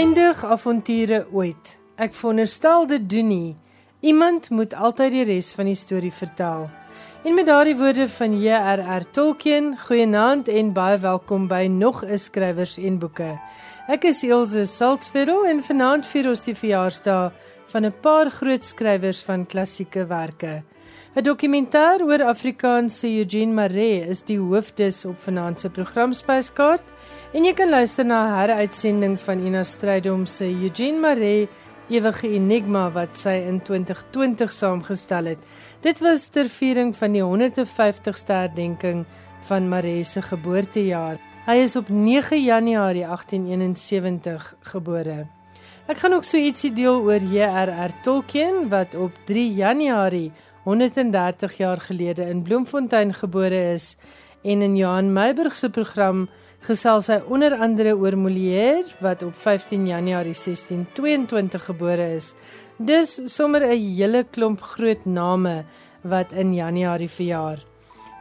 Eindig avonture ooit. Ek veronderstel dit doen nie. Iemand moet altyd die res van die storie vertel. En met daardie woorde van J.R.R. Tolkien, goeienaand en baie welkom by nog 'n skrywers en boeke. Ek is Elsje Saltzfeld en vanaand vier ons die verjaarsdag van 'n paar groot skrywers van klassieke werke. 'n Dokumentêr oor Afrikaanse Eugene Maree is die hoofdis op vanaand se programspyskaart en jy kan luister na 'n heruitsending van Ina Strydom se Eugene Maree Ewige Enigma wat sy in 2020 saamgestel het. Dit was ter viering van die 150ste herdenking van Maree se geboortejaar. Hy is op 9 Januarie 1871 gebore. Ek gaan ook so ietsie deel oor J.R.R. Tolkien wat op 3 Januarie 130 jaar gelede in Bloemfontein gebore is en in Johan Meiburg se program gesels hy onder andere oor Molière wat op 15 Januarie 1622 gebore is. Dis sommer 'n hele klomp groot name wat in Januarie verjaar.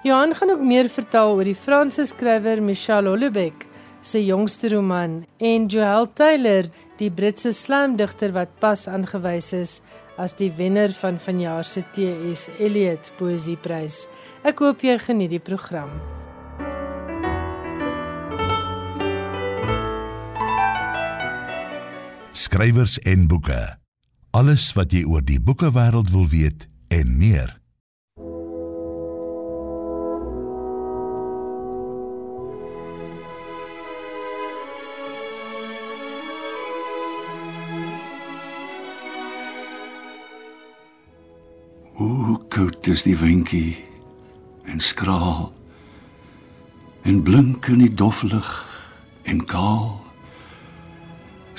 Johan gaan ook meer vertel oor die Franse skrywer Michel Houellebecq se jongste roman en Joel Taylor, die Britse slamdigter wat pas aangewys is as die wenner van vanjaar se T.S. Eliot Poesieprys. Ek hoop jy geniet die program. Skrywers en boeke. Alles wat jy oor die boekewêreld wil weet en meer. Hoe koud is die windjie en skraal en blink in die doflig en kaal.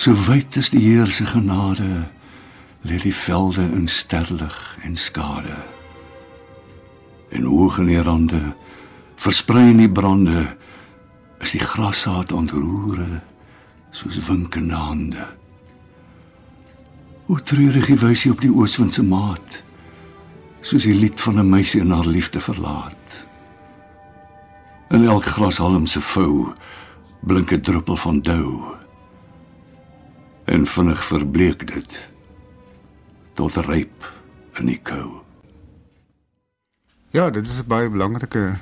So wyd is die Heer se genade, lê die velde in sterlig en skade. En hoog in die rande, versprei in die brande, is die grassaad ontroere soos winkende hande. Hoe treurig die wysie op die ooswind se maat soos die lied van 'n meisie en haar liefde verlaat. In elk grashalm se vou blink 'n druppel van dou. En vinnig verbleek dit tot ryp in die kou. Ja, dit is 'n baie belangrike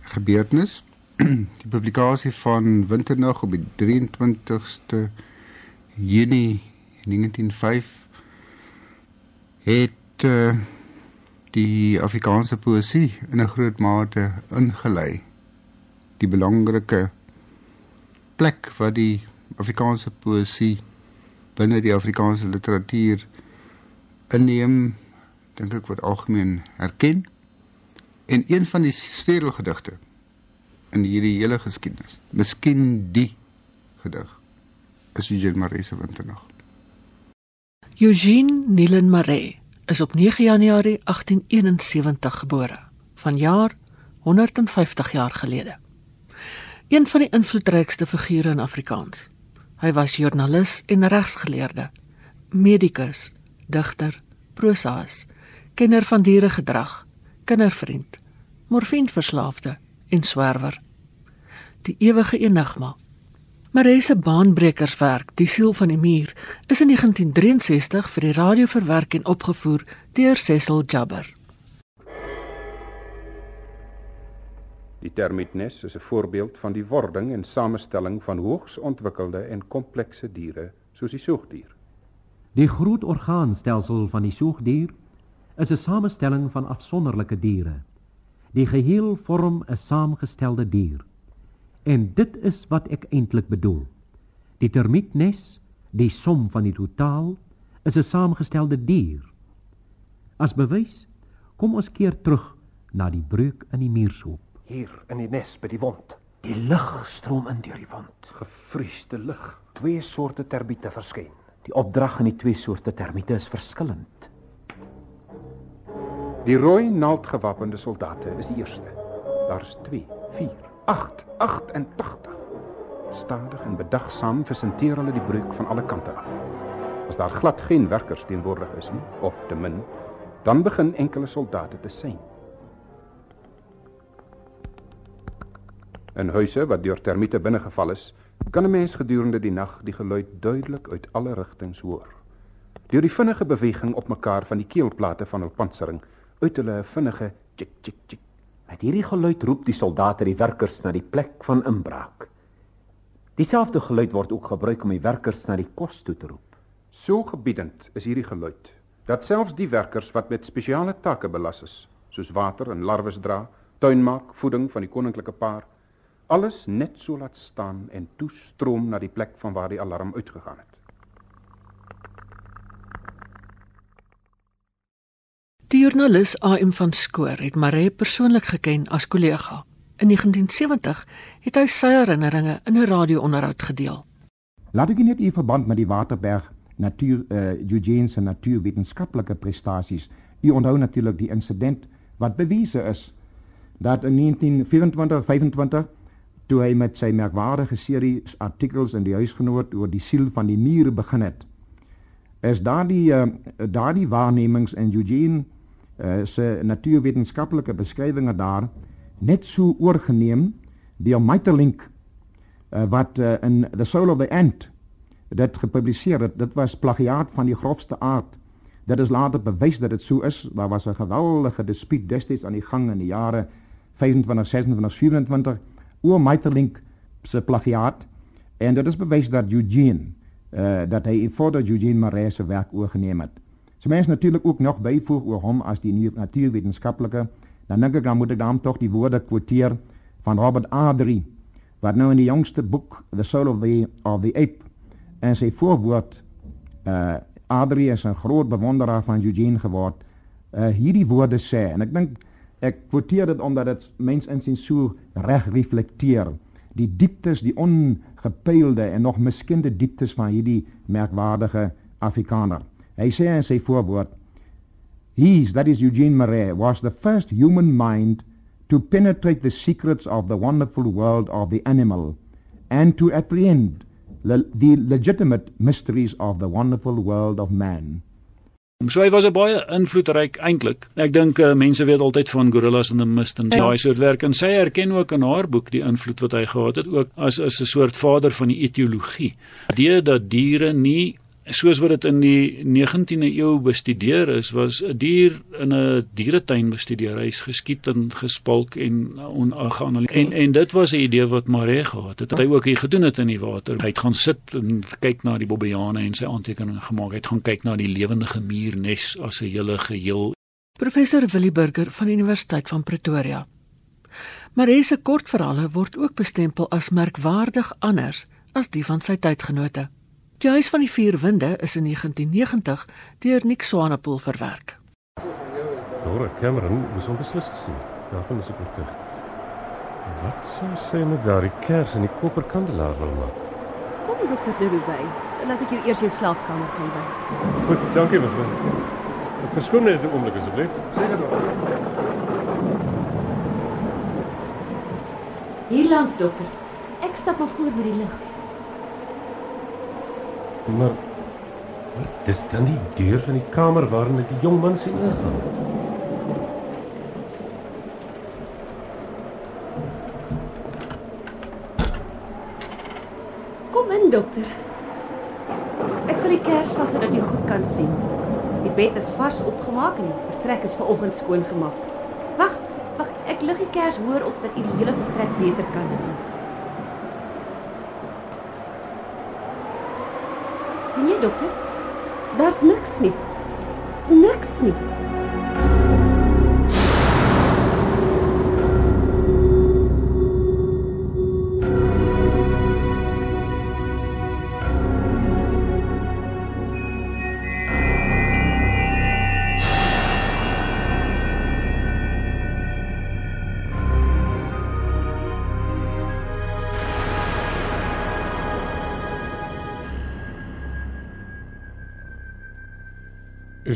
gebeurtenis. Die publikasie van Winternag op die 23ste Junie 1905 het uh, die Afrikaanse poësie in 'n groot mate ingelei. Die belangrike plek wat die Afrikaanse poësie binne die Afrikaanse literatuur inneem, dink ek word algemeen erken. En een van die stedelgedigte in hierdie hele geskiedenis, miskien die gedig, is Eugene Maree se Winternag. Eugene Nielen Maree is op 9 Januarie 1871 gebore, vanjaar 150 jaar gelede. Een van die invloedrykste figure in Afrikaans. Hy was joernalis en regsgeleerde, medikus, digter, prosaas, kenner van dieregedrag, kindervriend, morfienverslaafde en swerwer. Die ewige enigma Maree se baanbrekerswerk, Die siel van die muur, is in 1963 vir die radio verwerk en opgevoer deur Cecil Jabber. Die termietnes is 'n voorbeeld van die wording en samestelling van hoogs ontwikkelde en komplekse diere, soos die soogdier. Die groot orgaanstelsel van die soogdier is 'n samestelling van afsonderlike diere. Die geheel vorm 'n saamgestelde dier. En dit is wat ek eintlik bedoel. Die termietnes, die som van die totaal, is 'n saamgestelde dier. As bewys, kom ons keer terug na die breuk in die muurshoop. Hier in die nes by die wond. Die lug stroom in deur die wond. Gevriesde lug. Twee soorte termiete verskyn. Die opdrag in die twee soorte termiete is verskillend. Die rooi naaldgewapende soldate is die eerste. Daar's 2, 4, 8, 88. Stadig en bedagsaam versenteer hulle die breuk van alle kante af. As daar glad geen werkers teenwoordig is of te min, dan begin enkele soldate te sien. In huise wat deur termiete binnegeval is, kan 'n mens gedurende die nag die geluid duidelik uit alle rigtings hoor. Deur die vinnige beweging op mekaar van die keelplate van hul pansering uit hulle vinnige tik tik tik. Met hierdie geluid roep die soldate die werkers na die plek van inbraak. Dieselfde geluid word ook gebruik om die werkers na die kos toe te roep. So gebiedend is hierdie geluid dat selfs die werkers wat met spesiale take belas is, soos water en larwes dra, tuin maak, voeding van die koninklike paar, alles net so laat staan en toestroom na die plek van waar die alarm uitgegaan het. Die joernalis AM van Skoor het Maree persoonlik geken as kollega. In 1970 het hy sy herinneringe in 'n radio-onderhoud gedeel. Laat ek net in verband met die Waterberg natuur uh, Eugene se natuurwetenskaplike prestasies. U onthou natuurlik die insident wat bewese is dat in 1924-25 toe hy met sy merkwaardige serie artikels in die huisgenoot oor die siel van die muur begin het. Is daardie uh, daardie waarnemings in Eugene uh, se natuurwetenskaplike beskrywinge daar net so oorgeneem deur Maeterlinck uh, wat uh, in The Soul of the Ant dit gepubliseer het. Dit was plagiaat van die grofste aard. Dit is later bewys dat dit so is. Daar was 'n geweldige dispuut destyds aan die gang in die jare 25, 26, 27 oor Maeterlinck se plagiaat en dit is bewys dat Eugene uh, dat hy voordat Eugene Marais se werk oorgeneem het. So mense natuurlik ook nog byvoeg oor hom as die natuurwetenskaplike dan dink ek dan moet ek dan tog die woorde quoteer van Robert Adri wat nou in die jongste boek The Soul of the of the Ape en sy voorwoord uh Adri is 'n groot bewonderaar van Eugene geword. Uh hierdie woorde sê en ek dink ek quoteer dit omdat dit mens insien so reg reflekteer die dieptes, die ongepeilde en nog miskende dieptes van hierdie merkwaardige Afrikaner. Hy sê in sy voorwoord He, that is Eugene Marais, was the first human mind to penetrate the secrets of the wonderful world of the animal and to apprehend le the legitimate mysteries of the wonderful world of man. So hy was 'n baie invloedryk eintlik. Ek dink uh, mense weet altyd van gorillas in the mist en daai soort werk en sy erken ook in haar boek die invloed wat hy gehad het ook as as 'n soort vader van die etiologie. Die dat diere nie soos wat dit in die 19de eeu bestudeer is, was 'n dier in 'n dieretuin bestudeer. Hy's geskiet en gespalk en ongeanalyseer. En en dit was 'n idee wat Maree gehad het. Hy ook hier gedoen het in die water. Hy het gaan sit en kyk na die bobbejane en sy aantekeninge gemaak. Hy het gaan kyk na die lewende muurnes as 'n hele geheel. Professor Willie Burger van die Universiteit van Pretoria. Maree se kortverhale word ook bestempel as merkwaardig anders as die van sy tydgenote. Die huis van die vier winde is in 1990 deur Nick Swanepoel verwerk. Dora Cameron was onbeslis gesien. Daarvan is ek oortuig. Wat sou sy met daardie kers in die koperkandelaar wil maak? Kom dokter Derby by. Laat ek jou eers jou slaapkamer gaan wys. Goed, dankie mevrou. Ek verskoon net 'n oomblik asseblief. Seker dokter. Hier langs dokter. Ek stap maar voor by die lig. Maar wat is dan die deur van die kamer waarin ek die jong man sien ingaan? Kom in, dokter. Ek sal die kers vas sodat jy goed kan sien. Die bed is vars opgemaak en die vertrek is vanoggend skoon gemaak. Wag, wag, ek lig die kers hoër op dat jy die hele vertrek beter kan sien. Sien jy dokter?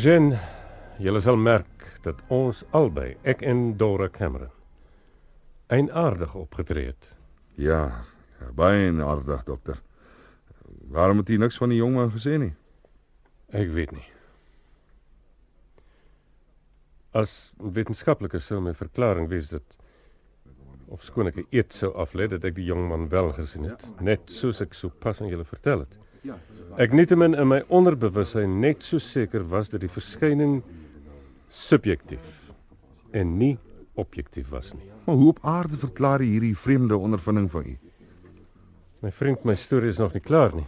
Jen, julle sal merk dat ons albei, ek en Dora Cameron, eienaardig opgetree het. Ja, ja baie aardig, dokter. Waarom het jy niks van die jongman gesê nie? Ek weet nie. As wetenskaplike sou my verklaring wees dat of skoon ek 'n eet sou aflê dat ek die jong man wel gesien het, net soos ek sopas aan julle vertel het. Ek nietemin in my onderbewussyn net so seker was dat die verskyning subjektief en nie objektief was nie. Maar hoe op aarde verklaar jy hierdie vreemde ondervinding van u? My vriend, my storie is nog nie klaar nie.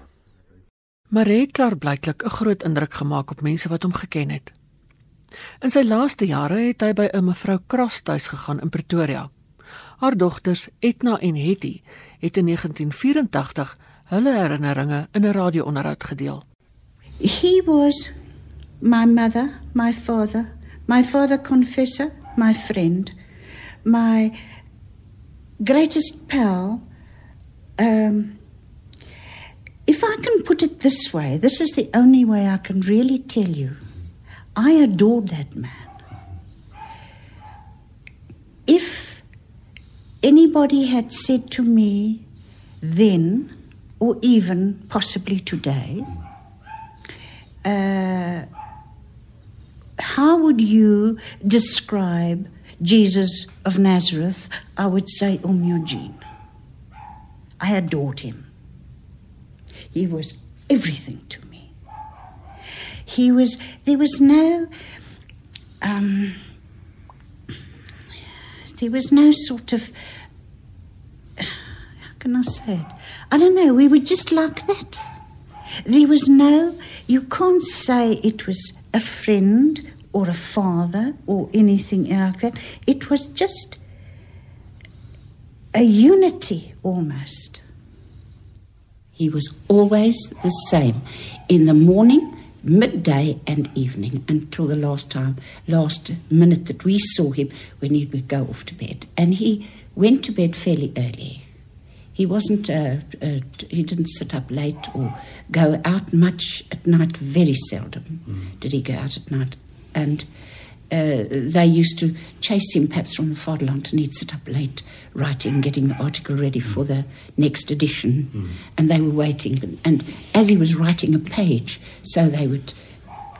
Maar het klaar blyklik 'n groot indruk gemaak op mense wat hom geken het. In sy laaste jare het hy by 'n mevrou Cross tuis gegaan in Pretoria. Haar dogters Etna en Hetty het in 1984 hulle herinneringe in 'n radio-onderhoud gedeel. He was my mother, my father, my father confessor, my friend, my greatest pal. Um, if I can put it this way, this is the only way I can really tell you. I adored that man. If anybody had said to me then, or even possibly today, uh, how would you describe Jesus of Nazareth? I would say Um Eugene. I adored him. He was everything to me. He was, there was no, um, there was no sort of, I say it? I don't know, we were just like that. There was no, you can't say it was a friend or a father or anything like that. It was just a unity almost. He was always the same in the morning, midday, and evening until the last time, last minute that we saw him when he would go off to bed. And he went to bed fairly early. He wasn't, uh, uh, he didn't sit up late or go out much at night, very seldom mm. did he go out at night. And uh, they used to chase him perhaps from the fatherland and he'd sit up late writing, getting the article ready for the next edition. Mm. And they were waiting. And as he was writing a page, so they would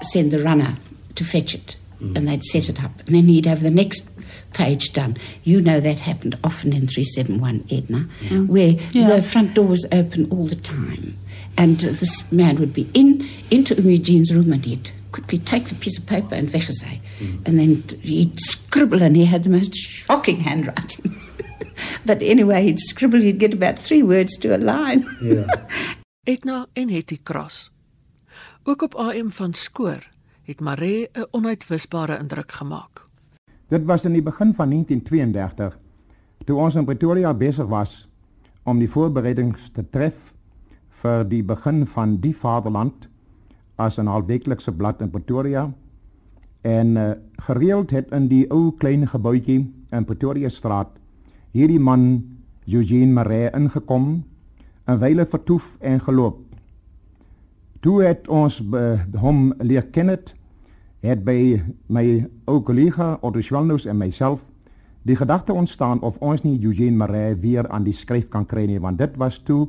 send the runner to fetch it mm. and they'd set it up. And then he'd have the next page done. You know that happened often in 371 Edna, mm. where yeah. the front door was open all the time. And uh, this man would be in into Eugene's room and he'd quickly take the piece of paper and weggezij. Mm. And then he'd scribble and he had the most shocking handwriting. but anyway, he'd scribble, he'd get about three words to a line. Yeah. Etna en Hetty Cross. Ook op AM van Skoor het Maree 'n onuitwisbare indruk gemaak. Dit was in die begin van 1932 toe ons in Pretoria besig was om die voorbereidings te tref vir die begin van die Vaderland as 'n halfweeklikse blad in Pretoria en uh, gereeld het in die ou klein gebouetjie in Pretoria straat hierdie man Eugene Maree ingekom en wyle vertoef en geloop. Toe het ons hom leer ken het, het by my ou kollega Otto Schwalnus en myself die gedagte ontstaan of ons nie Eugene Maree weer aan die skryf kan kry nie want dit was toe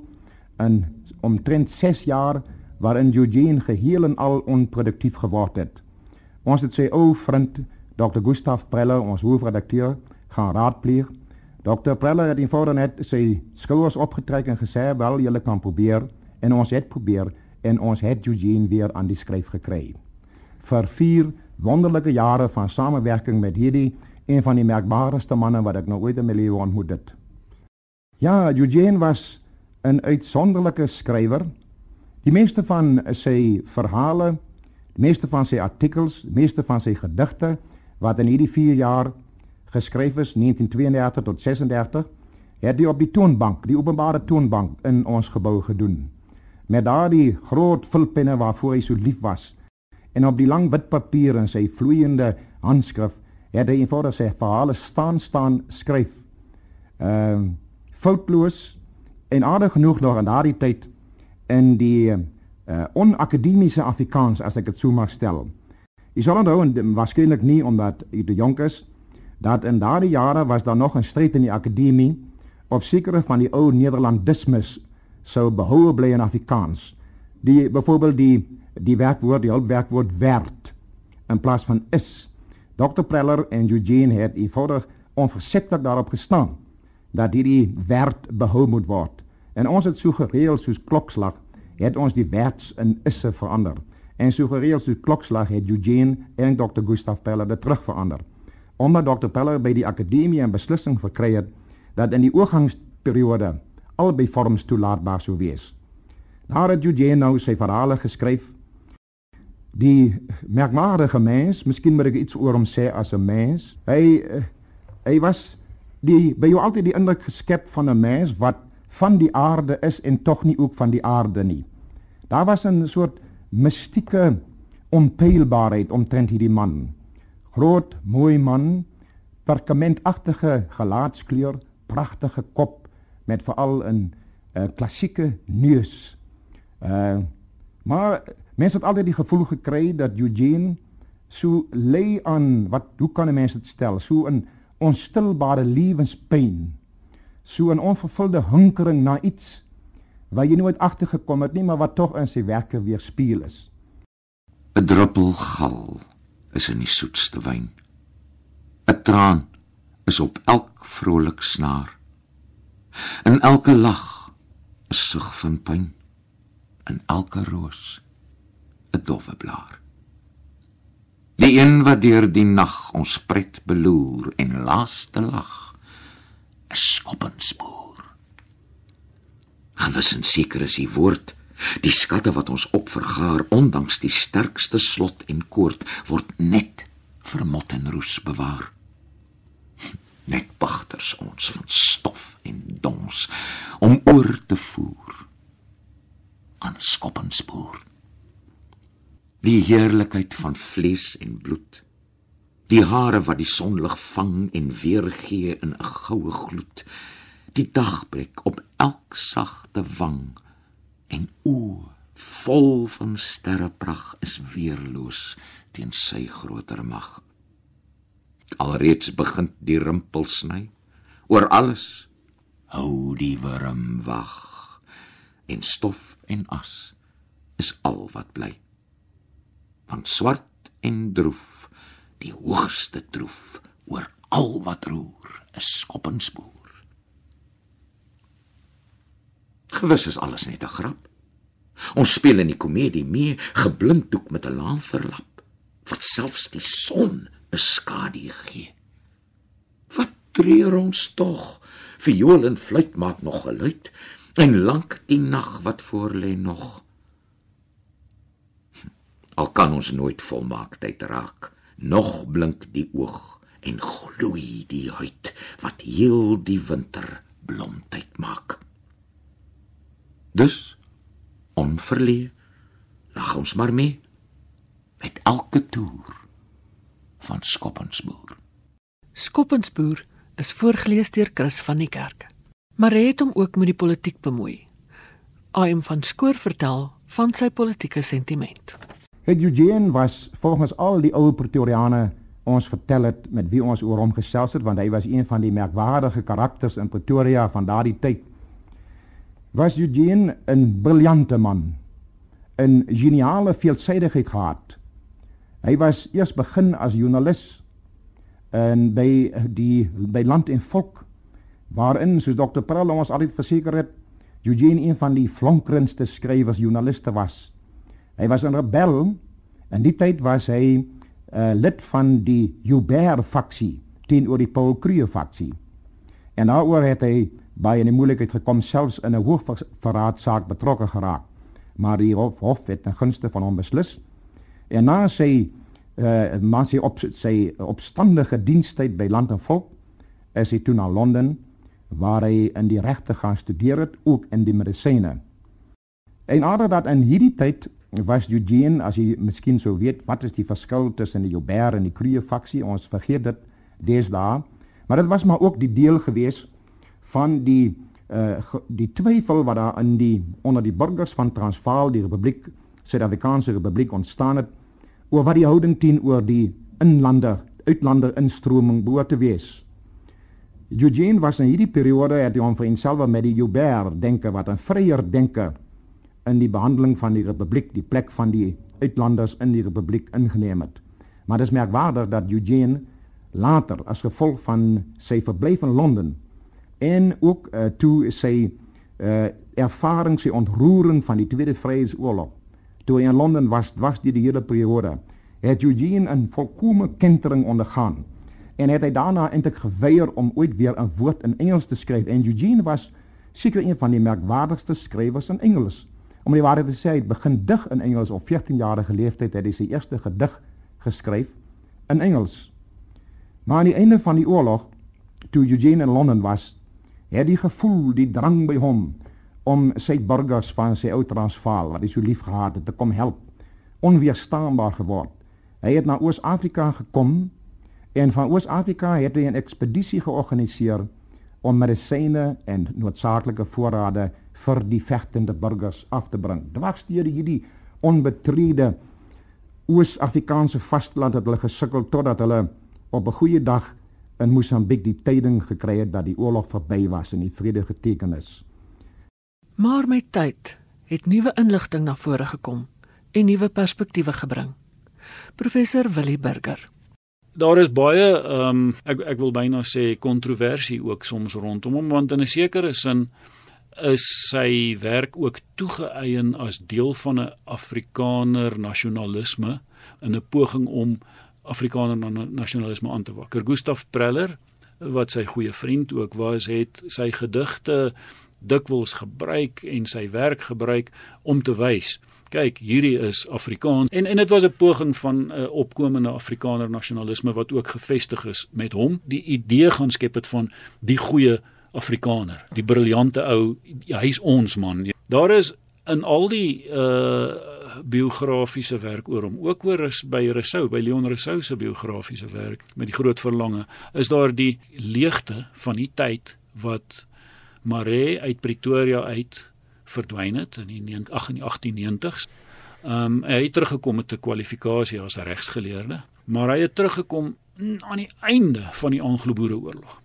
in omtrent 6 jaar waarin Eugene geheel en al onproduktief geword het. Ons het sy ou vriend Dr. Gustav Preller, ons hoofredakteur, gaan raadpleeg. Dr. Preller het eenvoudig net sy skouers opgetrek en gesê, "Wel, julle kan probeer." En ons het probeer en ons het Eugene weer aan die skryf gekry. Vir 4 wonderlike jare van samewerking met hierdie een van die merkbaarste manne wat ek nou ooit in my lewe ontmoet het. Ja, Eugene was 'n uitsonderlike skrywer Die meeste van sy verhale, die meeste van sy artikels, die meeste van sy gedigte wat in hierdie 4 jaar geskryf is 1932 tot 36, het hy op die toonbank, die openbare toonbank in ons gebou gedoen. Met daardie groot vulpenne waarvoor hy so lief was en op die lang wit papier in sy vloeiende handskrif het hy eenvoudig sy verhale staan staan skryf. Ehm uh, foutloos en aardig genoeg nog in daardie tyd in die uh, onakademiese Afrikaans as ek dit sou mag stel. Jy sal onthou en waarskynlik nie omdat jy te jonk is dat in daardie jare was daar nog 'n stryd in die akademie of sekere van die ou Nederlandismes sou behou bly in Afrikaans. Die byvoorbeeld die die werkwoord die hulpwerkwoord werd in plaas van is. Dr Preller en Eugene het eenvoudig onversetlik daarop gestaan dat hierdie werd behou moet word. En ons het so gereël soos klokslag, het ons die werds in isse verander. En so gereël soos klokslag het Eugene en Dr. Gustav Peller dit terug verander. Omdat Dr. Peller by die akademie 'n beslissing verkry het dat in die oorgangsperiode albei vorms toelaatbaar sou wees. Daar het Eugene nou sy verhale geskryf die merkwaardige mens, miskien moet ek iets oor hom sê as 'n mens. Hy uh, hy was die by jou altyd die indruk geskep van 'n mens wat van die aarde is en tog nie ook van die aarde nie. Daar was 'n soort mystieke onpeilbaarheid omtrent hierdie man. Groot, mooi man, perkamentagtige gelaatskleur, pragtige kop met veral 'n uh, klassieke neus. Uh maar Mense het altyd die gevoel gekry dat Eugene so lê aan wat hoe kan 'n mens dit stel? So 'n onstilbare lewenspyn. So 'n onvervulde hinkering na iets wat jy nooit agtergekom het nie, maar wat tog in sy werke weerspieël is. 'n Druppel gal is in die soetste wyn. 'n Traan is op elk vrolik snaar. In elke lag is sug van pyn. In elke roos 'n dowwe blaar. Die een wat deur die nag ons pret beloer en laaste lag, 'n skoppenspoor. Gewis en seker is die woord, die skatte wat ons opvergaar ondanks die sterkste slot en koord word net vir mot en roes bewaar. Net wagters ons van stof en dons om oor te voer aan skoppenspoor die heerlikheid van vlees en bloed. Die hare wat die sonlig vang en weergee in 'n goue gloed. Die dagbreek op elk sagte wang en o vol van sterreprag is weerloos teen sy groter mag. Alreeds begin die rimpel sny oor alles. Hou die wurm wag en stof en as is al wat bly van swart en droef die hoogste troef oor al wat roer 'n skoppenspoor gewis is alles net 'n grap. Ons speel in die komedie mee geblinddoek met 'n laan verlap wat selfs die son 'n skadu gee. Wat treur ons tog viool en fluit maak nog geluid en lank die nag wat voor lê nog al kan ons nooit volmaaktheid raak. Nog blink die oog en gloei die huid wat heel die winter blomtyd maak. Dus onverlee lag ons maar mee met elke toer van skoppensboer. Skoppensboer is voorgeles deur Chris van die kerk maar hy het hom ook met die politiek bemoei. Aim van Skoor vertel van sy politieke sentiment Het Eugene was volgens al die ou Pretoriane ons vertel het met wie ons oor hom gesels het want hy was een van die merkwaardige karakters in Pretoria van daardie tyd. Was Eugene 'n briljante man, 'n geniale veelsidigheid gehad. Hy was eers begin as joernalis en by die by Land en Volk waarin soos Dr. Pearl ons altyd verseker het Eugene een van die flonkerendste skrywers joernaliste was. Hy was 'n rebel. In die tyd was hy uh, lid van die Joubert faksie teenoor die Paul Cruwe faksie. En daaroor het hy baie in moeilikheid gekom selfs in 'n hoogverraadsaak betrokke geraak. Maar die hof, hof het ten gunste van hom beslis. En na sy uh na sy op sy opstandige dienstyd by Land en Volk is hy toe na Londen waar hy in die regte gaan studeer het ook in die medisyne. En aardig dat in hierdie tyd was Eugene as jy miskien sou weet wat is die verskil tussen die Joubert en die Kruie faksie? Ons vergeet dit deesdae. Maar dit was maar ook die deel gewees van die uh die twyfel wat daar in die onder die burgers van Transvaal die Republiek Suid-Afrikaanse Republiek ontstaan het oor wat die houding teenoor die inlander uitlander instroming behoort te wees. Eugene was in hierdie periode het hy hom vereenselwig met die Joubert denke wat 'n vryer denke in die behandeling van die republiek die plek van die uitlanders in die republiek ingeneem het. Maar dit is merkwaardig dat Eugene later as gevolg van sy verblyf in Londen en ook uh, toe sy uh, ervaring sy ontroering van die Tweede Vryheidsoorlog toe hy in Londen was was die, die hele periode het Eugene 'n volkomme kentering ondergaan en het hy daarna eintlik geweier om ooit weer 'n woord in Engels te skryf en Eugene was seker een van die merkwaardigste skrywers in Engels om die waarheid te sê hy begin dig in Engels op 14 jarige leeftyd het hy sy eerste gedig geskryf in Engels. Maar aan die einde van die oorlog toe Eugene in Londen was het hy gevoel die drang by hom om sy burgers van sy ou Transvaal wat hy so lief gehad het te kom help. Onweerstaanbaar geword. Hy het na Oos-Afrika gekom en van Oos-Afrika het hy 'n ekspedisie georganiseer om medisyne en noodsaaklike voorrade vir die vegtende burgers af te bring. Dwars deur hierdie onbetrede Oos-Afrikaanse vasteland het hulle gesukkel totdat hulle op 'n goeie dag in Mosambiek die tyding gekry het dat die oorlog verby was en die vrede geteken is. Maar met tyd het nuwe inligting na vore gekom en nuwe perspektiewe gebring. Professor Willie Burger. Daar is baie ehm um, ek ek wil byna sê kontroversie ook soms rondom hom want in 'n sekere sin is sy werk ook toegeëien as deel van 'n Afrikaner nasionalisme in 'n poging om Afrikaner nasionalisme aan te wakker. Gustav Preller wat sy goeie vriend ook was, het sy gedigte dikwels gebruik en sy werk gebruik om te wys kyk hierdie is Afrikaans en en dit was 'n poging van 'n uh, opkomende Afrikaner nasionalisme wat ook gevestig is met hom die idee gaan skep het van die goeie Afrikaner die briljante ou hy's ons man daar is in al die uh biografiese werk oor hom ook oor is by Rousseau by Leon Rousseau se biografiese werk met die groot verlange is daar die leegte van die tyd wat Maree uit Pretoria uit verdwyn het in die 1890s. Ehm um, hy het teruggekom met 'n kwalifikasie as regsgeleerde, maar hy het teruggekom aan die einde van die Anglo-Boereoorlog.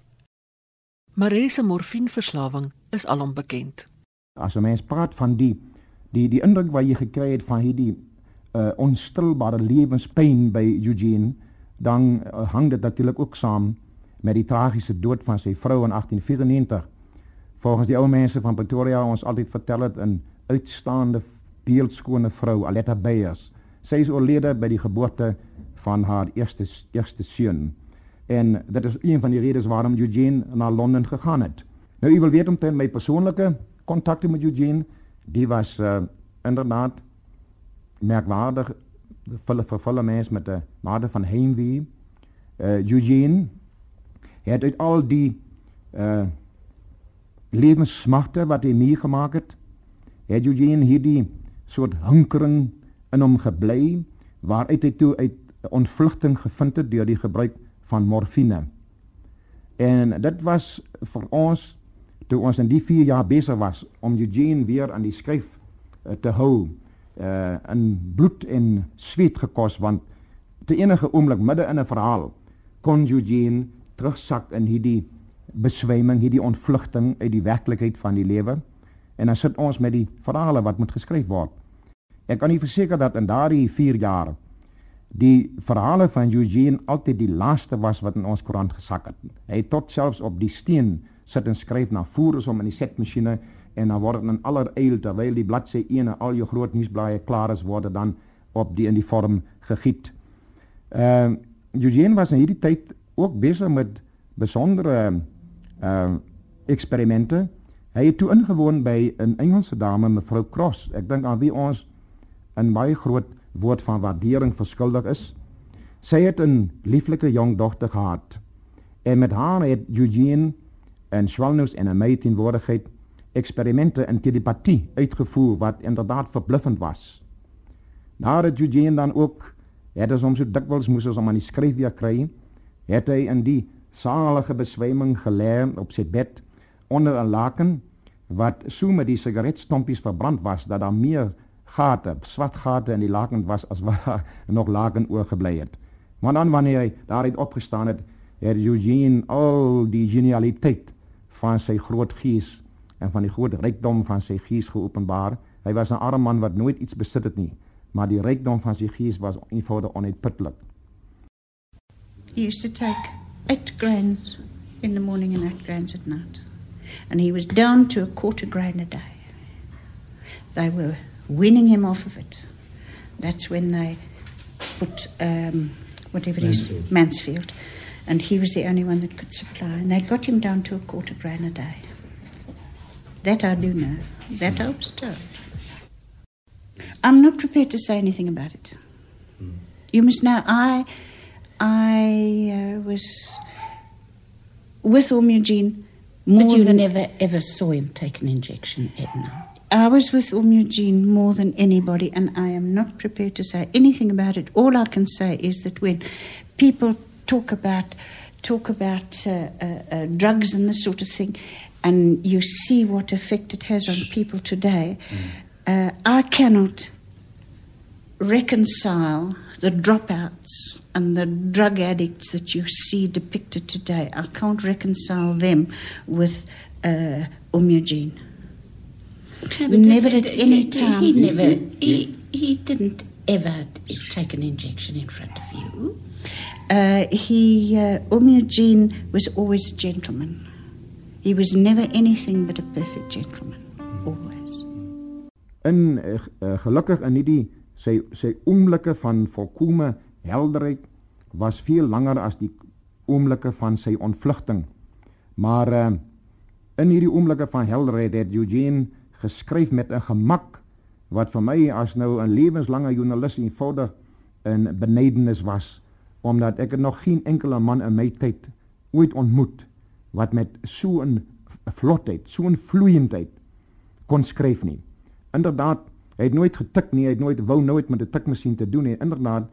Maree se morfienverslawing is alom bekend. As 'n mens praat van die die die indruk wat jy gekry het van hierdie uh onstilbare lewenspyn by Eugene, dan uh, hang dit natuurlik ook saam met die tragiese dood van sy vrou in 1894 Volgens die ou mense van Pretoria ons altyd vertel het 'n uitstaande beeldskone vrou Aletta Beyers. Sy is oorlede by die geboorte van haar eerste eerste seun. En dit is een van die redes waarom Eugene na Londen gegaan het. Nou u wil weet omtrent my persoonlike kontakte met Eugene, die was uh, inderdaad merkwaardig volle vervolle mens met 'n mate van heimwee. Uh, Eugene het uit al die uh lewenssmagte wat hy meegemaak het, het Eugene hierdie soort hinkering in hom gebly waaruit hy toe uit ontvlugting gevind het deur die gebruik van morfine. En dit was vir ons toe ons in die 4 jaar besig was om Eugene weer aan die skryf uh, te hou uh in bloed en sweet gekos want te enige oomblik midde in 'n verhaal kon Eugene terugsak in hierdie beswyming, hierdie ontvlugting uit die werklikheid van die lewe. En dan sit ons met die verhale wat moet geskryf word. Ek kan nie verseker dat in daardie 4 jaar die verhale van Eugene altyd die laaste was wat in ons koerant gesak het. Hy het tot selfs op die steen sit en skryf na voer is om in die setmasjiene en dan word in aller eil terwyl die bladsy 1 en al jou groot nuusblaaie klaar is word dan op die in die vorm gegiet. Ehm uh, Eugene was in hierdie tyd ook besig met besondere uh eksperimente. Hy het toe ingewoon by 'n Engelse dame mevrou Cross. Ek dink aan wie ons 'n baie groot woord van waardering verskuldig is. Sy het 'n lieflike jong dogter gehad. En met haar het Eugene en Schwalnus en 'n meid in woordigheid eksperimente in telepatie uitgevoer wat inderdaad verbluffend was. Nadat Eugene dan ook het ons om so dikwels moes ons om aan die skryf weer kry, het hy in die salige beswyming gelê op sy bed onder 'n laken wat so met die sigaretstompies verbrand was dat daar meer gate, swart gate in die laken was as wat nog laken oorgebly het. Maar dan wanneer hy daaruit opgestaan het, het Eugene al die genialiteit van sy groot gees en van die groot rykdom van sy gees geopenbaar. Hy was 'n arm man wat nooit iets besit het nie, maar die rykdom van sy gees was eenvoudig onuitputtelik. He used to take eight grains in the morning and eight grains at night. And he was down to a quarter grain a day. They were weaning him off of it. That's when they put um, whatever it is, Mansfield. Mansfield. And he was the only one that could supply. And they got him down to a quarter grain a day. That I do know. That I was told. I'm not prepared to say anything about it. You must know, I, I uh, was with Orm Eugene more But you than never ever saw him take an injection, Edna. I was with Orm Eugene more than anybody, and I am not prepared to say anything about it. All I can say is that when people talk about talk about uh, uh, uh, drugs and this sort of thing, and you see what effect it has on people today, uh, I cannot reconcile the dropouts and the drug addicts that you see depicted today. I can't reconcile them with uh, But never it- at any he- time. He never. He, he didn't ever take an injection in front of you. Uh, he, uh, Orm Eugene was always a gentleman. He was never anything but a perfect gentleman, always. In uh, uh, gelukkig in hierdie sy sy oomblikke van volkomme helderheid was veel langer as die oomblikke van sy ontvlugting. Maar uh, in hierdie oomblikke van helderheid het Eugene geskryf met 'n gemak wat vir my as nou 'n lewenslange joernalis eenvoudig 'n benydenis was omdat ek nog geen enkele man in my tyd ooit ontmoet wat met so 'n vlotheid, so 'n vloeiendheid kon skryf nie. Inderdaad, hy het nooit getik nie, hy het nooit wou nooit met 'n tikmasjien te doen nie. Inderdaad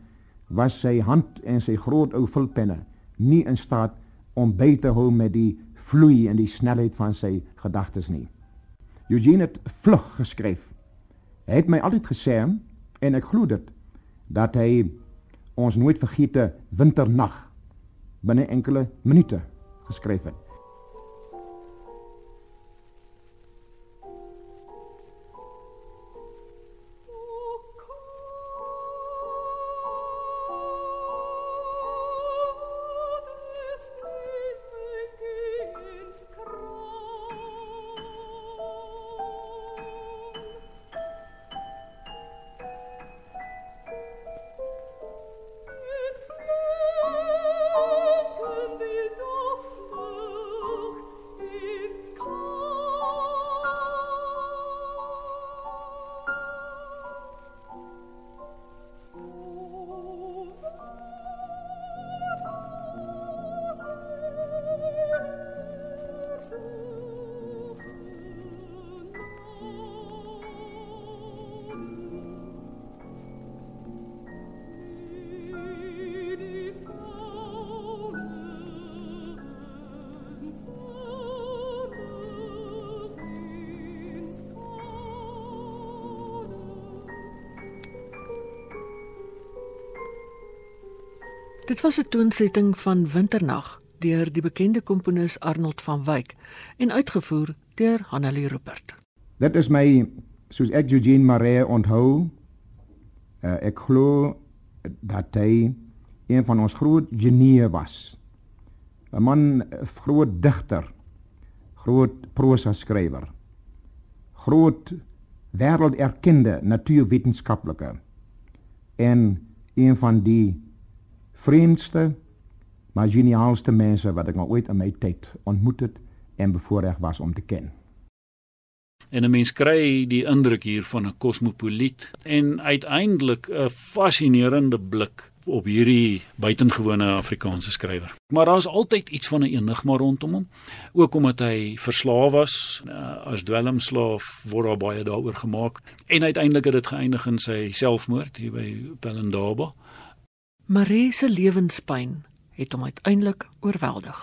was sy hand en sy groot ou vulpenne nie in staat om by te hou met die vloei en die snelheid van sy gedagtes nie. Eugene het vlug geskryf. Hy het my altyd gesê en ek glo dit dat hy ons nooit vergete winternag binne enkele minute geskryf het. Dit was 'n toonsetting van Winternag deur die bekende komponis Arnold van Wyk en uitgevoer deur Hanelie Rupert. Dit is my soos ek Eugene Maree onthou. Uh, ek glo dat hy een van ons groot genieë was. 'n Man, groot digter, groot prosa skrywer. Groot wêrelderkende natuurwetenskaplike en een van die vreemdste maar geniaalste mense wat ek maar ooit in my tyd ontmoet het en bevoorreg was om te ken. En 'n mens kry die indruk hier van 'n kosmopoliet en uiteindelik 'n fascinerende blik op hierdie buitengewone Afrikaanse skrywer. Maar daar's altyd iets van 'n enigma rondom hom, ook omdat hy verslaaf was uh, as dwelmslaaf word daar baie daaroor gemaak en uiteindelik het dit geëindig in sy selfmoord hier by Pelindaba. Marie se lewenspyn het hom uiteindelik oorweldig.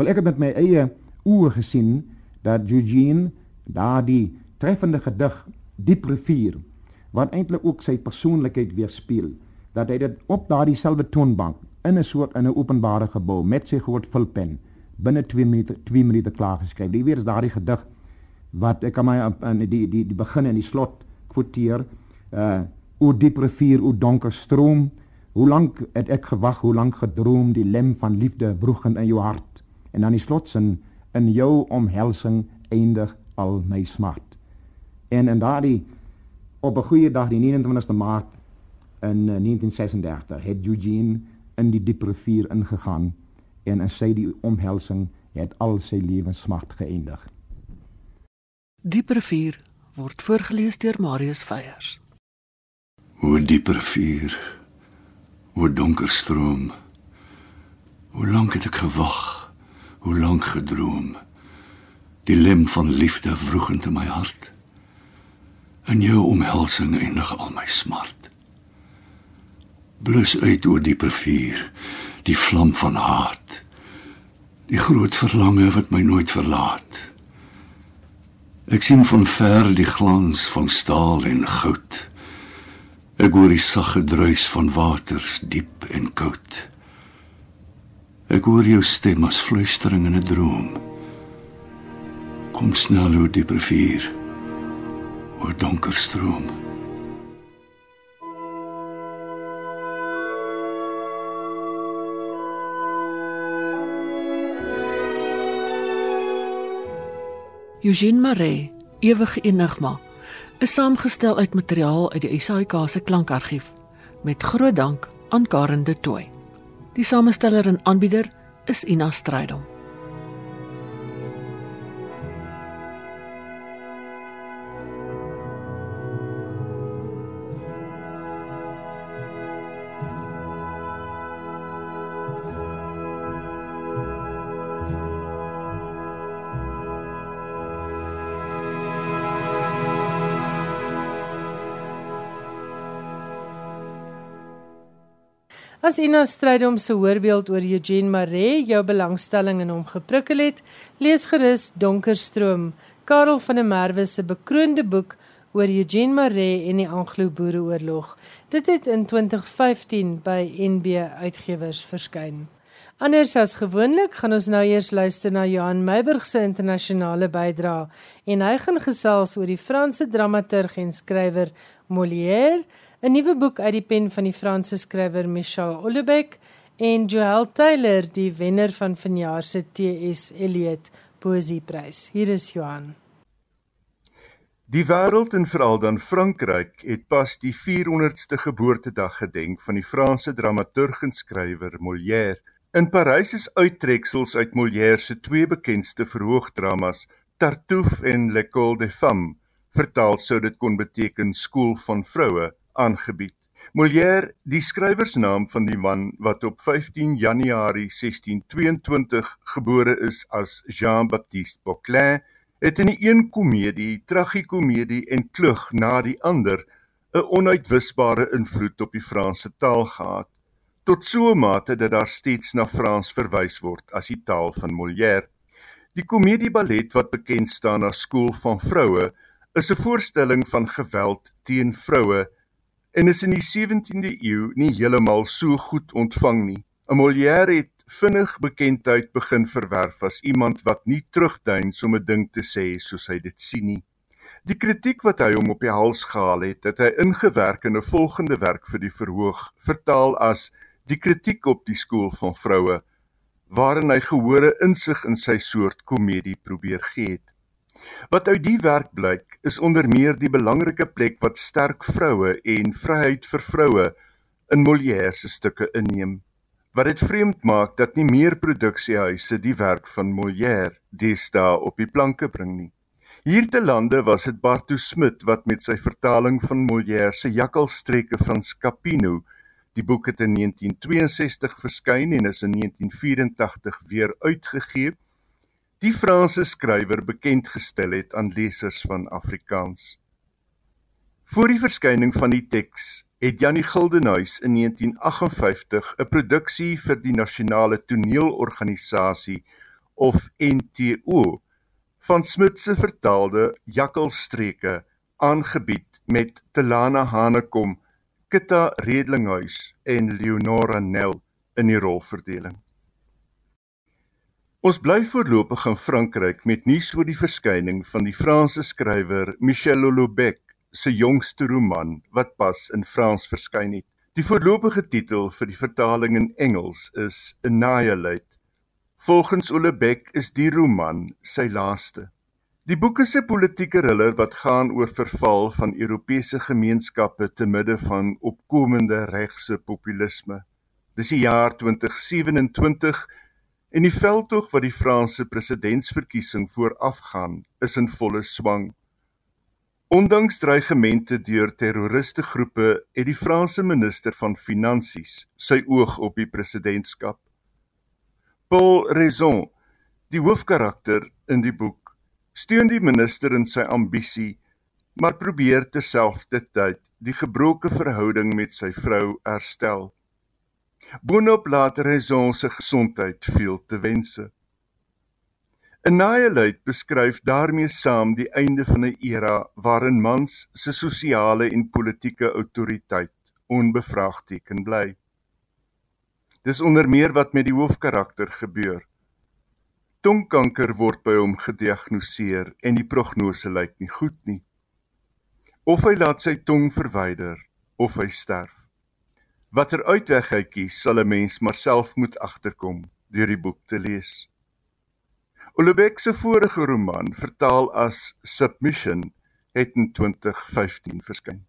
Wel ek het met my eie oë gesien dat Eugene daardie treffende gedig Diep rivier wat eintlik ook sy persoonlikheid weerspieël, dat hy dit op daardie selfde toonbank in 'n soort in 'n openbare gebou met sy groot vulpen binne 2 minute 2 minute klaar geskryf. Die weer is daardie gedig wat ek kan my in die die die begin en die slot kwoteer. Uh o diep rivier, o donker stroom, hoe lank het ek gewag, hoe lank gedroom die lem van liefde wroegend in jou hart. En dan die slotsin in jou omhelsing eindig al my smart. En in daardie op 'n goeie dag die 29ste Maart in 1936 eh, het Eugene in die diep rivier ingegaan en in sy die omhelsing het al sy lewensmag geëindig. Diep rivier word voorgeles deur Marius Veyers. Hoe diep rivier, hoe donker stroom. Hoe lank het ek gewag, hoe lank gedroom. Die lem van liefde vroegend in my hart. In jou omhelsing eindig al my smart. Blus uit oor die rivier, die vlam van haat. Die groot verlange wat my nooit verlaat. Ek sien van ver die glans van staal en goud. Ek hoor die sagge druis van waters diep en koud. Ek hoor jou stem as fluistering in 'n droom. Kom snel oor die rivier oor donker stroom. Eugene Maree, Ewige Enigma, is saamgestel uit materiaal uit die SAIK se klankargief met groot dank aan Karen de Tooy. Die samesteller en aanbieder is Ina Strydom. As Ina Strydom se voorbeeld oor Eugene Maree jou belangstelling in hom geprikkel het, lees gerus Donkerstroom, Karel van der Merwe se bekroonde boek oor Eugene Maree en die Anglo-Boereoorlog. Dit het in 2015 by NB Uitgewers verskyn. Anders as gewoonlik gaan ons nou eers luister na Johan Meiburg se internasionale bydrae en hy gaan gesels oor die Franse dramaturg en skrywer Molière 'n nuwe boek uit die pen van die Franse skrywer Michel Houellebecq en Joël Taylor, die wenner van vanjaar se TS Eliot Poesieprys. Hier is Johan. Die wêreld en veral dan Frankryk het pas die 400ste geboortedag gedenk van die Franse dramaturg en skrywer Molière. In Parys is uittreksels uit Molière se twee bekendste verhoogdramas, Tartuffe en L'École des Femmes, vertaal sou dit kon beteken skool van vroue aangebied. Molière, die skrywersnaam van die man wat op 15 Januarie 1622 gebore is as Jean-Baptiste Boclin, het in die een komedie, tragikomedie en klug na die ander 'n onuitwisbare invloed op die Franse taal gehad, tot so 'n mate dat daar steeds na Frans verwys word as die taal van Molière. Die komedieballet wat bekend staan as Skool van Vroue, is 'n voorstelling van geweld teen vroue en is in die 17de eeu nie heeltemal so goed ontvang nie. Molière het vinnig bekendheid begin verwerf as iemand wat nie terugduins om 'n ding te sê soos hy dit sien nie. Die kritiek wat hy hom op die hals gehaal het, het hy ingewerk in 'n volgende werk vir die verhoog, vertaal as Die kritiek op die skool van vroue, waarin hy gehore insig in sy soort komedie probeer gee het. Wat uit die werk blyk, is onder meer die belangrike plek wat sterk vroue en vryheid vir vroue in Molière se stukke inneem. Wat dit vreemd maak dat nie meer produksiehuise die werk van Molière deesdae op die planke bring nie. Hiertelande was dit Bartu Smit wat met sy vertaling van Molière se Jakkalstreke van Scapino Die boek het in 1962 verskyn en is in 1984 weer uitgegee die Franse skrywer bekend gestel het aan lesers van Afrikaans. Voor die verskyning van die teks het Janie Gildenhuys in 1958 'n produksie vir die Nasionale Toneelorganisasie of NTO van Smit se vertaalde Jakkalstreke aangebied met Telana Hanekom, Kitta Redlinghuis en Leonora Nel in die rolverdeling. Ons bly voorlopig in Frankryk met nuus oor die verskyning van die Franse skrywer Michel Houellebecq se jongste roman wat pas in Frans verskyn het. Die voorlopige titel vir die vertaling in Engels is Annihilate. Volgens Olebek is die roman sy laaste. Die boek is 'n politieke thriller wat gaan oor verval van Europese gemeenskappe te midde van opkomende regse populisme. Dis die jaar 2027 en die veldtog wat die Franse presidentsverkiesing voorafgaan is in volle swang. Ondanks dreigemente deur terroriste groepe het die Franse minister van Finansies sy oog op die presidentskap. Paul Raison, die hoofkarakter in die boek, steun die minister in sy ambisie, maar probeer terselfdertyd die gebroke verhouding met sy vrou herstel. Boonop laat Raison se gesondheid veel te wense. Annihilate beskryf daarmee saam die einde van 'n era waarin mans se sosiale en politieke autoriteit onbevraagteken bly. Dis onder meer wat met die hoofkarakter gebeur. Tongkanker word by hom gediagnoseer en die prognose lyk nie goed nie. Of hy laat sy tong verwyder of hy sterf. Watter uitweg hy kies, sal 'n mens maar self moet agterkom deur die boek te lees. Olubek se vorige roman, vertaal as Submission, het in 2015 verskyn.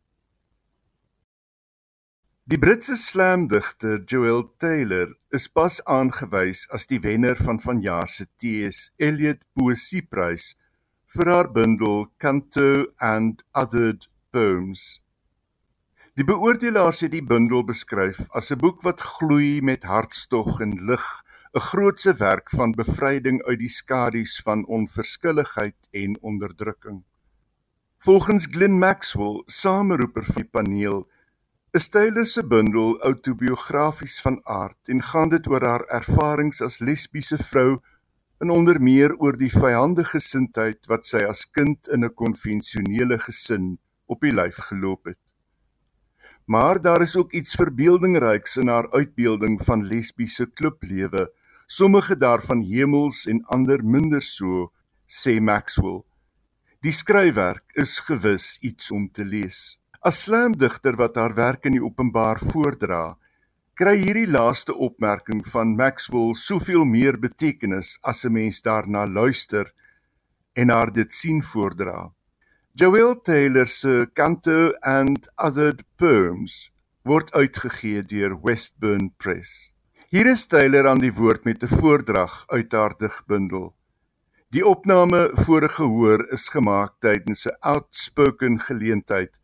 Die Britse slamdigter Joel Taylor is pas aangewys as die wenner van vanjaar se T.S. Eliot Poesieprys vir haar bundel Canto and Othered Poems. Die beoordelaars het die bundel beskryf as 'n boek wat gloei met hartstog en lig 'n grootse werk van bevryding uit die skadu's van onverskilligheid en onderdrukking. Volgens Glenn Maxwell, sameroeper van die paneel, is Taylor se bundel autobiografies van aard en gaan dit oor haar ervarings as lesbiese vrou en onder meer oor die vyandige gesindheid wat sy as kind in 'n konvensionele gesin op die lyf geloop het. Maar daar is ook iets verbeeldingryks in haar uitbeelding van lesbiese klublewe sommige daarvan hemels en ander minder so, sê Maxwell. Die skryfwerk is gewis iets om te lees. As slamdigter wat haar werk in die openbaar voordra, kry hierdie laaste opmerking van Maxwell soveel meer betekenis as 'n mens daarna luister en haar dit sien voordra. Joel Taylor se Canto and Other Poems word uitgegee deur Westburn Press. Hier is Taylor aan die woord met 'n voordrag uit haar digbundel. Die opname vorige hoor is gemaak tydens 'n outspoken geleentheid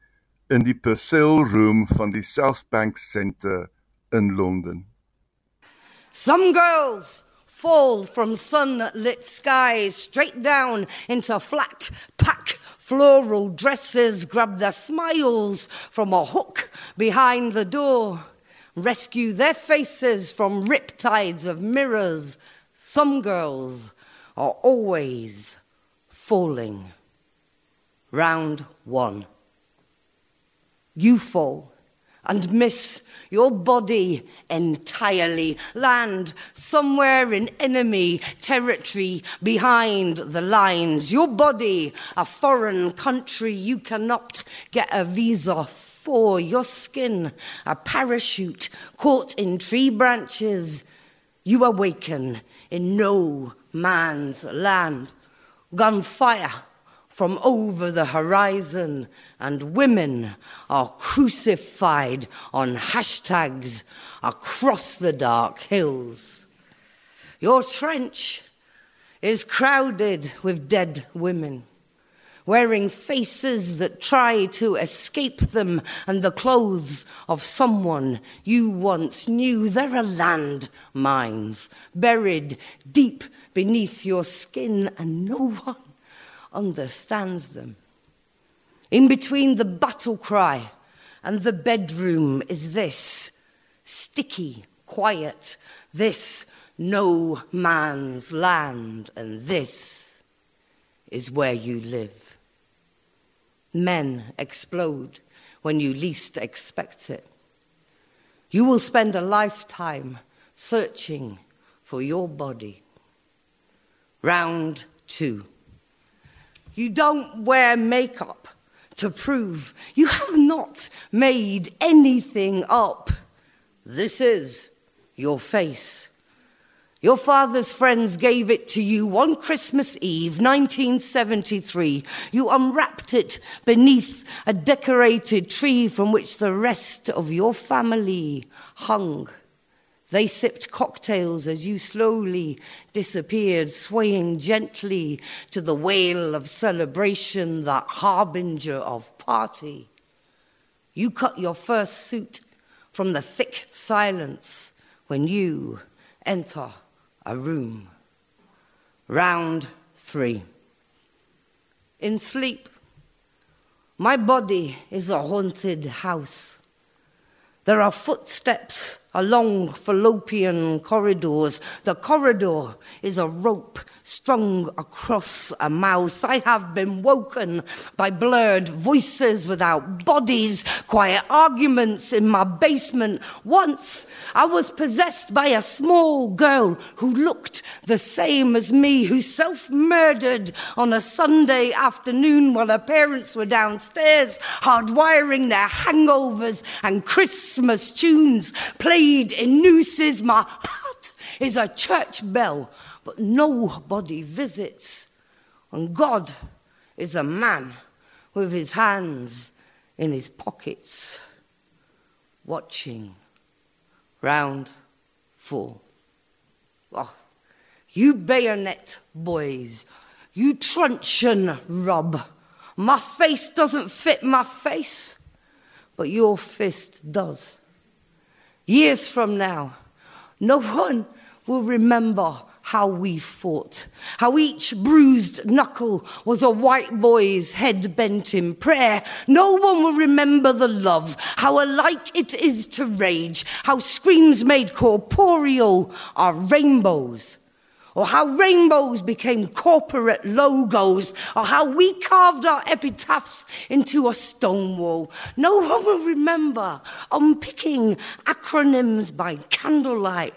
in die Purcell Room van die South Bank Centre in Londen. Some girls fall from sunlit skies straight down into flat pack floral dresses grab their smiles from a hook behind the door rescue their faces from riptides of mirrors. Some girls are always falling. Round one. You fall and miss your body entirely. Land somewhere in enemy territory behind the lines. Your body, a foreign country you cannot get a visa for your skin, a parachute caught in tree branches. You awaken in no man's land. Gunfire from over the horizon, and women are crucified on hashtags across the dark hills. Your trench is crowded with dead women wearing faces that try to escape them and the clothes of someone you once knew. There are land mines buried deep beneath your skin, and no one understands them. In between the battle cry and the bedroom is this sticky, quiet, this no man's land, and this is where you live. Men explode when you least expect it. You will spend a lifetime searching for your body. Round two. You don't wear makeup to prove you have not made anything up. This is your face. Your father's friends gave it to you one Christmas Eve, 1973. You unwrapped it beneath a decorated tree from which the rest of your family hung. They sipped cocktails as you slowly disappeared, swaying gently to the wail of celebration, that harbinger of party. You cut your first suit from the thick silence when you enter a room. Round three. In sleep, my body is a haunted house. There are footsteps along fallopian corridors. The corridor is a rope strung across a mouth. I have been woken by blurred voices without bodies, quiet arguments in my basement. Once I was possessed by a small girl who looked the same as me, who self murdered on a Sunday afternoon while her parents were downstairs, hardwiring their hangovers and Christmas tunes played in nooses. My heart is a church bell but nobody visits. And God is a man with his hands in his pockets, watching. Round four. Oh, you bayonet boys, you truncheon rub. My face doesn't fit my face, but your fist does. Years from now, no one will remember how we fought, how each bruised knuckle was a white boy's head bent in prayer. No one will remember the love, how alike it is to rage, how screams made corporeal are rainbows. Or how rainbows became corporate logos, or how we carved our epitaphs into a stone wall. No one will remember unpicking acronyms by candlelight,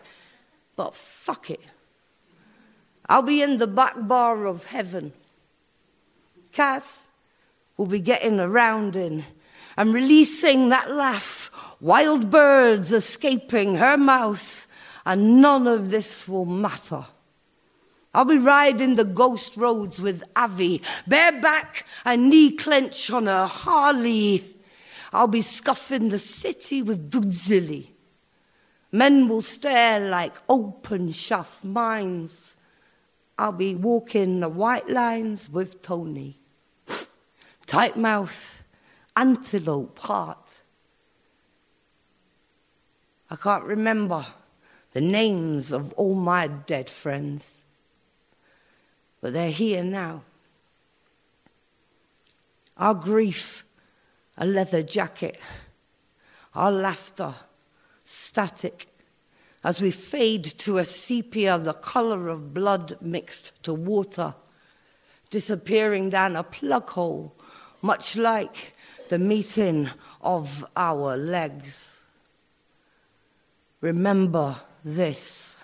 but fuck it. I'll be in the back bar of heaven. Kath will be getting around in and releasing that laugh, wild birds escaping her mouth, and none of this will matter. I'll be riding the ghost roads with Avi, bareback and knee clench on her Harley. I'll be scuffing the city with Dudzili. Men will stare like open shaft mines. I'll be walking the white lines with Tony. Tight mouth, antelope heart. I can't remember the names of all my dead friends, but they're here now. Our grief, a leather jacket, our laughter, static as we fade to a sepia, the color of blood mixed to water, disappearing down a plug hole, much like the meeting of our legs. Remember this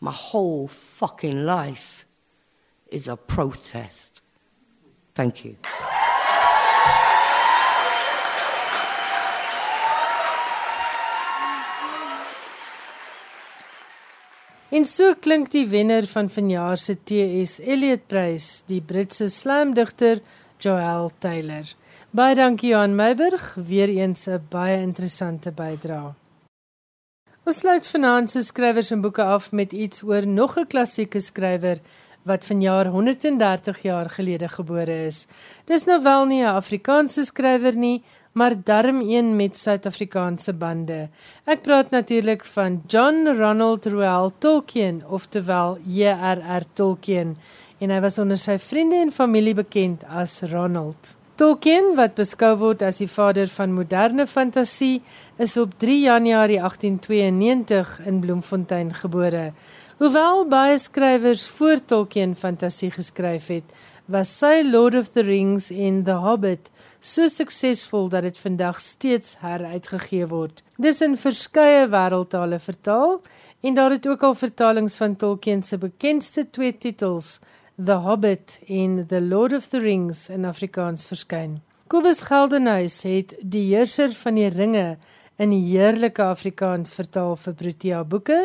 my whole fucking life is a protest. Thank you. En so klink die wenner van vanjaar se TS Eliot Prys, die Britse slamdigter Joel Taylor. Baie dankie aan Meiburg, weer eens 'n baie interessante bydrae. Ons sluit vanaand se skrywers en boeke af met iets oor nog 'n klassieke skrywer wat vanjaar 130 jaar gelede gebore is. Dis nou wel nie 'n Afrikaanse skrywer nie, maar darm een met Suid-Afrikaanse bande. Ek praat natuurlik van John Ronald Reuel Tolkien, oftewel J.R.R. Tolkien, en hy was onder sy vriende en familie bekend as Ronald. Tolkien, wat beskou word as die vader van moderne fantasie, is op 3 Januarie 1892 in Bloemfontein gebore. Hoewel baie skrywers voor Tolkien fantasie geskryf het, was sy Lord of the Rings en The Hobbit so suksesvol dat dit vandag steeds heruitgegee word. Dis in verskeie wêreldtale vertaal en daar het ook al vertalings van Tolkien se bekendste twee titels, The Hobbit en The Lord of the Rings in Afrikaans verskyn. Kobus Geldenhuys het Die Heerser van die Ringe in heerlike Afrikaans vertaal vir Protea Boeke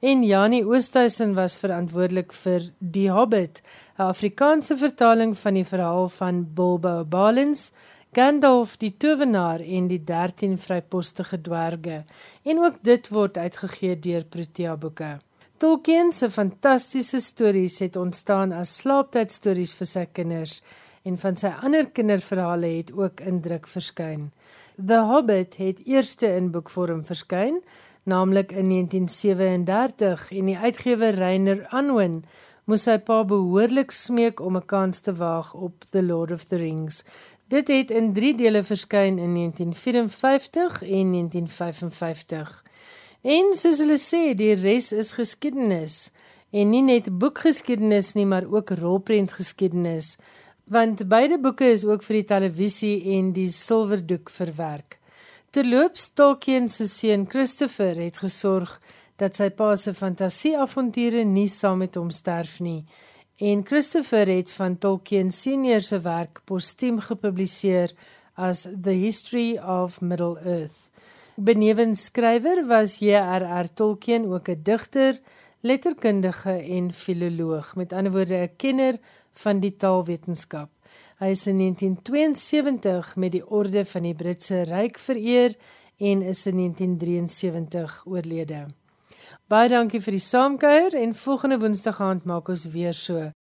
en Janie Oosthuizen was verantwoordelik vir Die Hobbit, 'n Afrikaanse vertaling van die verhaal van Bilbo Baggins, Gandalf die Towenaar en die 13 vrypostige dwerge. En ook dit word uitgegee deur Protea Boeke. Tolkien se fantastiese stories het ontstaan as slaaptydstories vir sy kinders en van sy ander kinderverhale het ook in druk verskyn. The Hobbit het eerste in boekvorm verskyn, naamlik in 1937 en die uitgewer Reiner Unwin moes sy pa behoorlik smeek om 'n kans te waag op The Lord of the Rings. Dit het in 3 dele verskyn in 1954 en 1955. En soos hulle sê, die res is geskiedenis en nie net boekgeskiedenis nie, maar ook rolprentgeskiedenis want beide boeke is ook vir die televisie en die silwerdoek verwerk. Terloops, Tolkien se seun Christopher het gesorg dat sy pa se fantasieavonture nie saam met hom sterf nie. En Christopher het van Tolkien senior se werk postuum gepubliseer as The History of Middle-earth. Benewens skrywer was J.R.R. Tolkien ook 'n digter, letterkundige en filoloog, met ander woorde 'n kenner van die taalwetenskap. Hy is in 1972 met die orde van die Britse Ryk vereer en is in 1973 oorlede. Baie dankie vir die saamkuier en volgende Woensdag aand maak ons weer so.